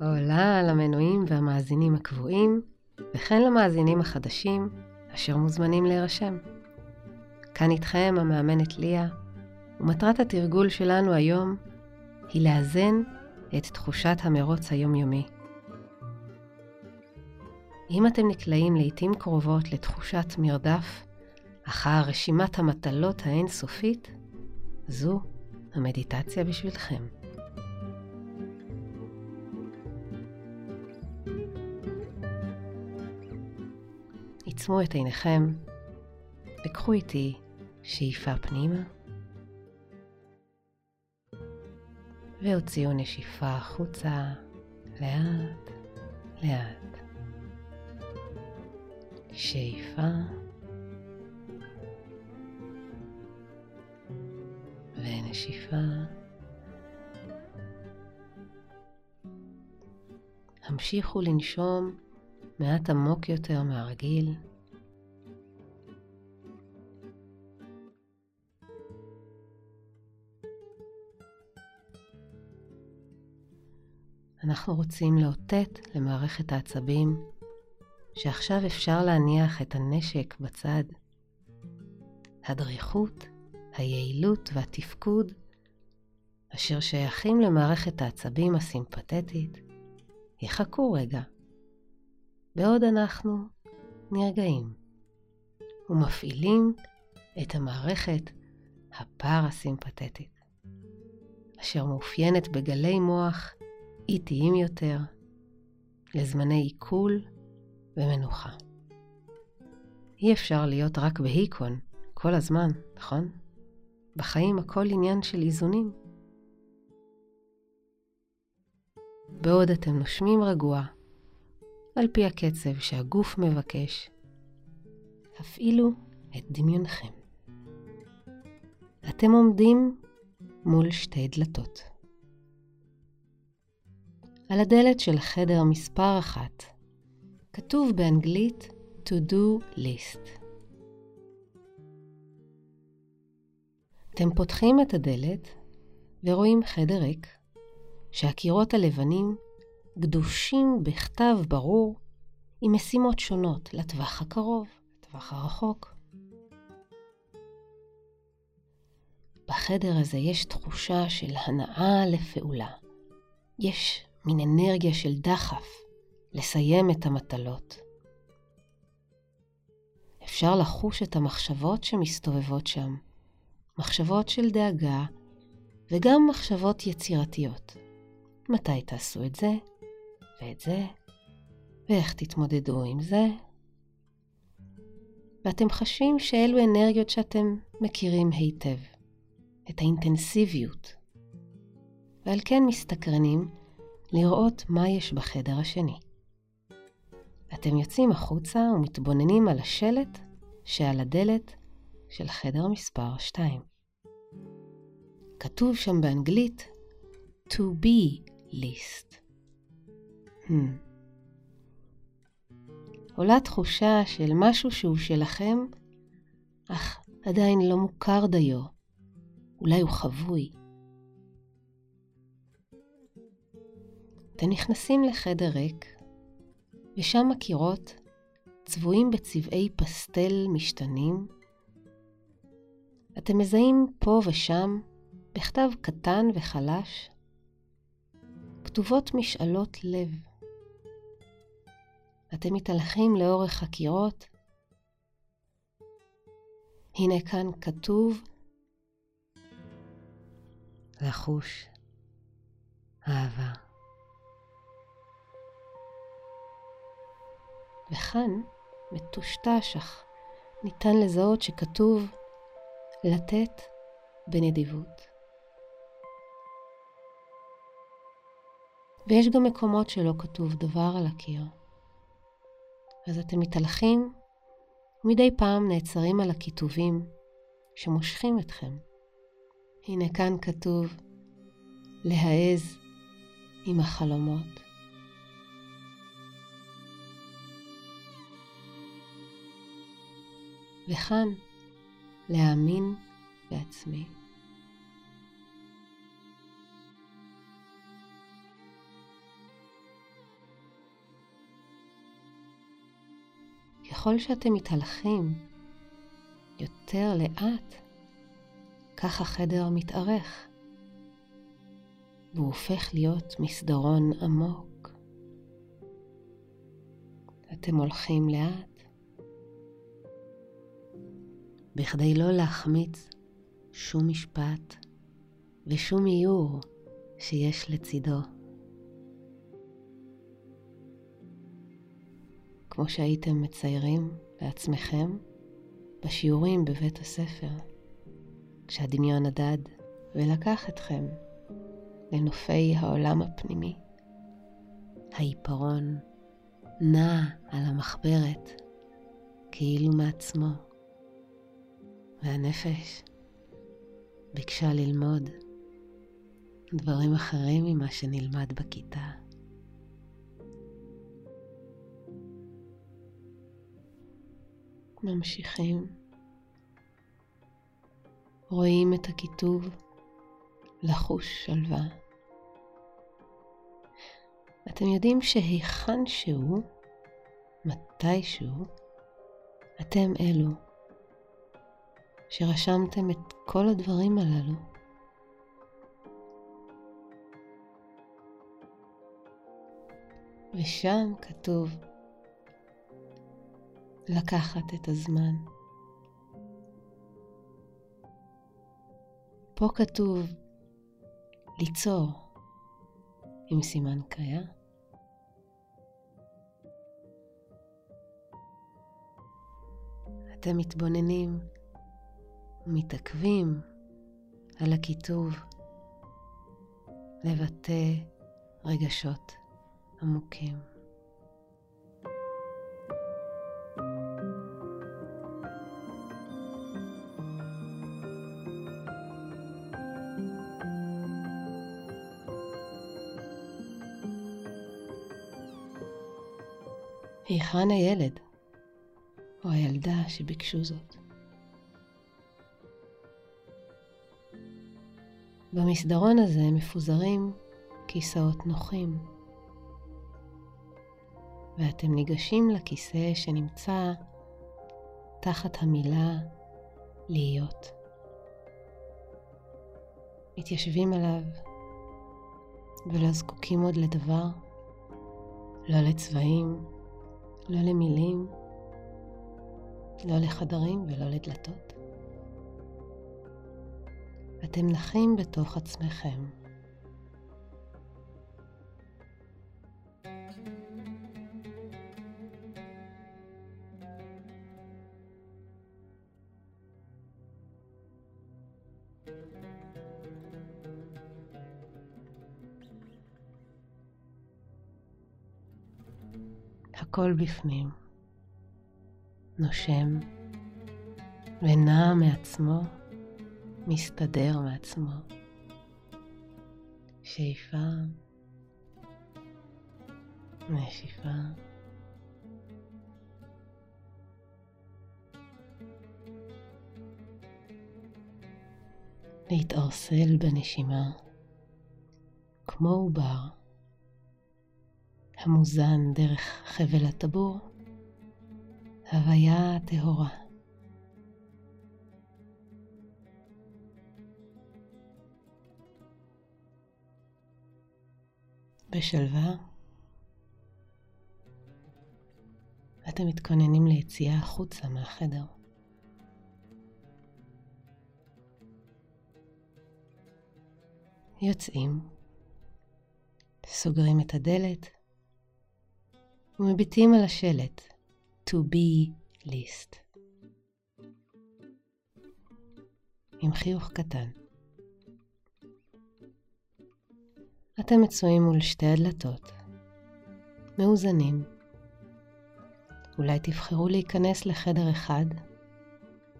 עולה למנויים והמאזינים הקבועים, וכן למאזינים החדשים אשר מוזמנים להירשם. כאן איתכם המאמנת ליה, ומטרת התרגול שלנו היום היא לאזן את תחושת המרוץ היומיומי. אם אתם נקלעים לעתים קרובות לתחושת מרדף אחר רשימת המטלות האינסופית, זו המדיטציה בשבילכם. עצמו את עיניכם וקחו איתי שאיפה פנימה והוציאו נשיפה החוצה לאט לאט. שאיפה ונשיפה. המשיכו לנשום מעט עמוק יותר מהרגיל. אנחנו רוצים לאותת למערכת העצבים שעכשיו אפשר להניח את הנשק בצד. הדריכות, היעילות והתפקוד, אשר שייכים למערכת העצבים הסימפתטית, יחכו רגע, בעוד אנחנו נרגעים ומפעילים את המערכת הפרסימפתטית, אשר מאופיינת בגלי מוח איטיים יותר, לזמני עיכול ומנוחה. אי אפשר להיות רק בהיקון כל הזמן, נכון? בחיים הכל עניין של איזונים. בעוד אתם נושמים רגוע, על פי הקצב שהגוף מבקש, הפעילו את דמיונכם. אתם עומדים מול שתי דלתות. על הדלת של חדר מספר אחת כתוב באנגלית to do list. אתם פותחים את הדלת ורואים חדר ריק, שהקירות הלבנים גדושים בכתב ברור עם משימות שונות לטווח הקרוב, לטווח הרחוק. בחדר הזה יש תחושה של הנאה לפעולה. יש מין אנרגיה של דחף לסיים את המטלות. אפשר לחוש את המחשבות שמסתובבות שם, מחשבות של דאגה וגם מחשבות יצירתיות. מתי תעשו את זה ואת זה, ואיך תתמודדו עם זה. ואתם חשים שאלו אנרגיות שאתם מכירים היטב, את האינטנסיביות, ועל כן מסתקרנים לראות מה יש בחדר השני. אתם יוצאים החוצה ומתבוננים על השלט שעל הדלת של חדר מספר 2. כתוב שם באנגלית to be list. Hmm. עולה תחושה של משהו שהוא שלכם, אך עדיין לא מוכר דיו. אולי הוא חבוי. אתם נכנסים לחדר ריק, ושם הקירות צבועים בצבעי פסטל משתנים. אתם מזהים פה ושם, בכתב קטן וחלש, כתובות משאלות לב. אתם מתהלכים לאורך הקירות. הנה כאן כתוב לחוש אהבה. וכאן, מטושטש אך ניתן לזהות שכתוב לתת בנדיבות. ויש גם מקומות שלא כתוב דבר על הקיר. אז אתם מתהלכים, ומדי פעם נעצרים על הכיתובים שמושכים אתכם. הנה כאן כתוב להעז עם החלומות. וכאן להאמין בעצמי. ככל שאתם מתהלכים יותר לאט, כך החדר מתארך, והוא הופך להיות מסדרון עמוק. אתם הולכים לאט, בכדי לא להחמיץ שום משפט ושום איור שיש לצידו. כמו שהייתם מציירים לעצמכם בשיעורים בבית הספר, כשהדמיון נדד ולקח אתכם לנופי העולם הפנימי. העיפרון נע על המחברת כאילו מעצמו, והנפש ביקשה ללמוד דברים אחרים ממה שנלמד בכיתה. ממשיכים. רואים את הכיתוב לחוש שלווה. אתם יודעים שהיכן שהוא, מתישהו, אתם אלו שרשמתם את כל הדברים הללו. ושם כתוב לקחת את הזמן. פה כתוב ליצור עם סימן קריאה. אתם מתבוננים ומתעכבים על הכיתוב לבטא רגשות עמוקים. היכן הילד או הילדה שביקשו זאת? במסדרון הזה מפוזרים כיסאות נוחים, ואתם ניגשים לכיסא שנמצא תחת המילה להיות. מתיישבים עליו ולא זקוקים עוד לדבר, לא לצבעים, לא למילים, לא לחדרים ולא לדלתות. אתם נחים בתוך עצמכם. הכל בפנים. נושם ונע מעצמו, מסתדר מעצמו. שאיפה, נשיפה. להתערסל בנשימה, כמו עובר. המוזן דרך חבל הטבור, הוויה טהורה. בשלווה אתם מתכוננים ליציאה החוצה מהחדר. יוצאים, סוגרים את הדלת ומביטים על השלט to be list. עם חיוך קטן. אתם מצויים מול שתי הדלתות, מאוזנים. אולי תבחרו להיכנס לחדר אחד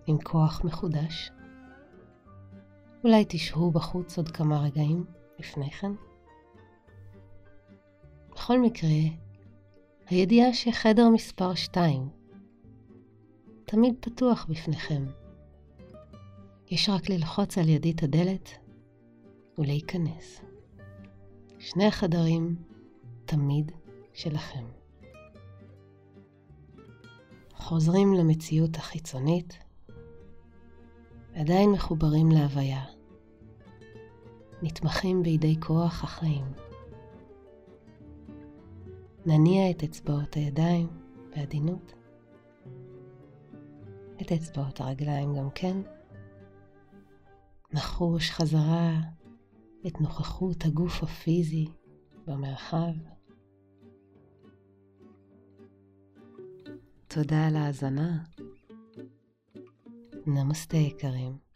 עם כוח מחודש. אולי תשהו בחוץ עוד כמה רגעים לפני כן. בכל מקרה, הידיעה שחדר מספר 2 תמיד פתוח בפניכם. יש רק ללחוץ על ידית הדלת ולהיכנס. שני החדרים תמיד שלכם. חוזרים למציאות החיצונית, עדיין מחוברים להוויה, נתמכים בידי כוח החיים. נניע את אצבעות הידיים בעדינות, את אצבעות הרגליים גם כן. נחוש חזרה את נוכחות הגוף הפיזי במרחב. תודה על ההאזנה. נמסטה יקרים.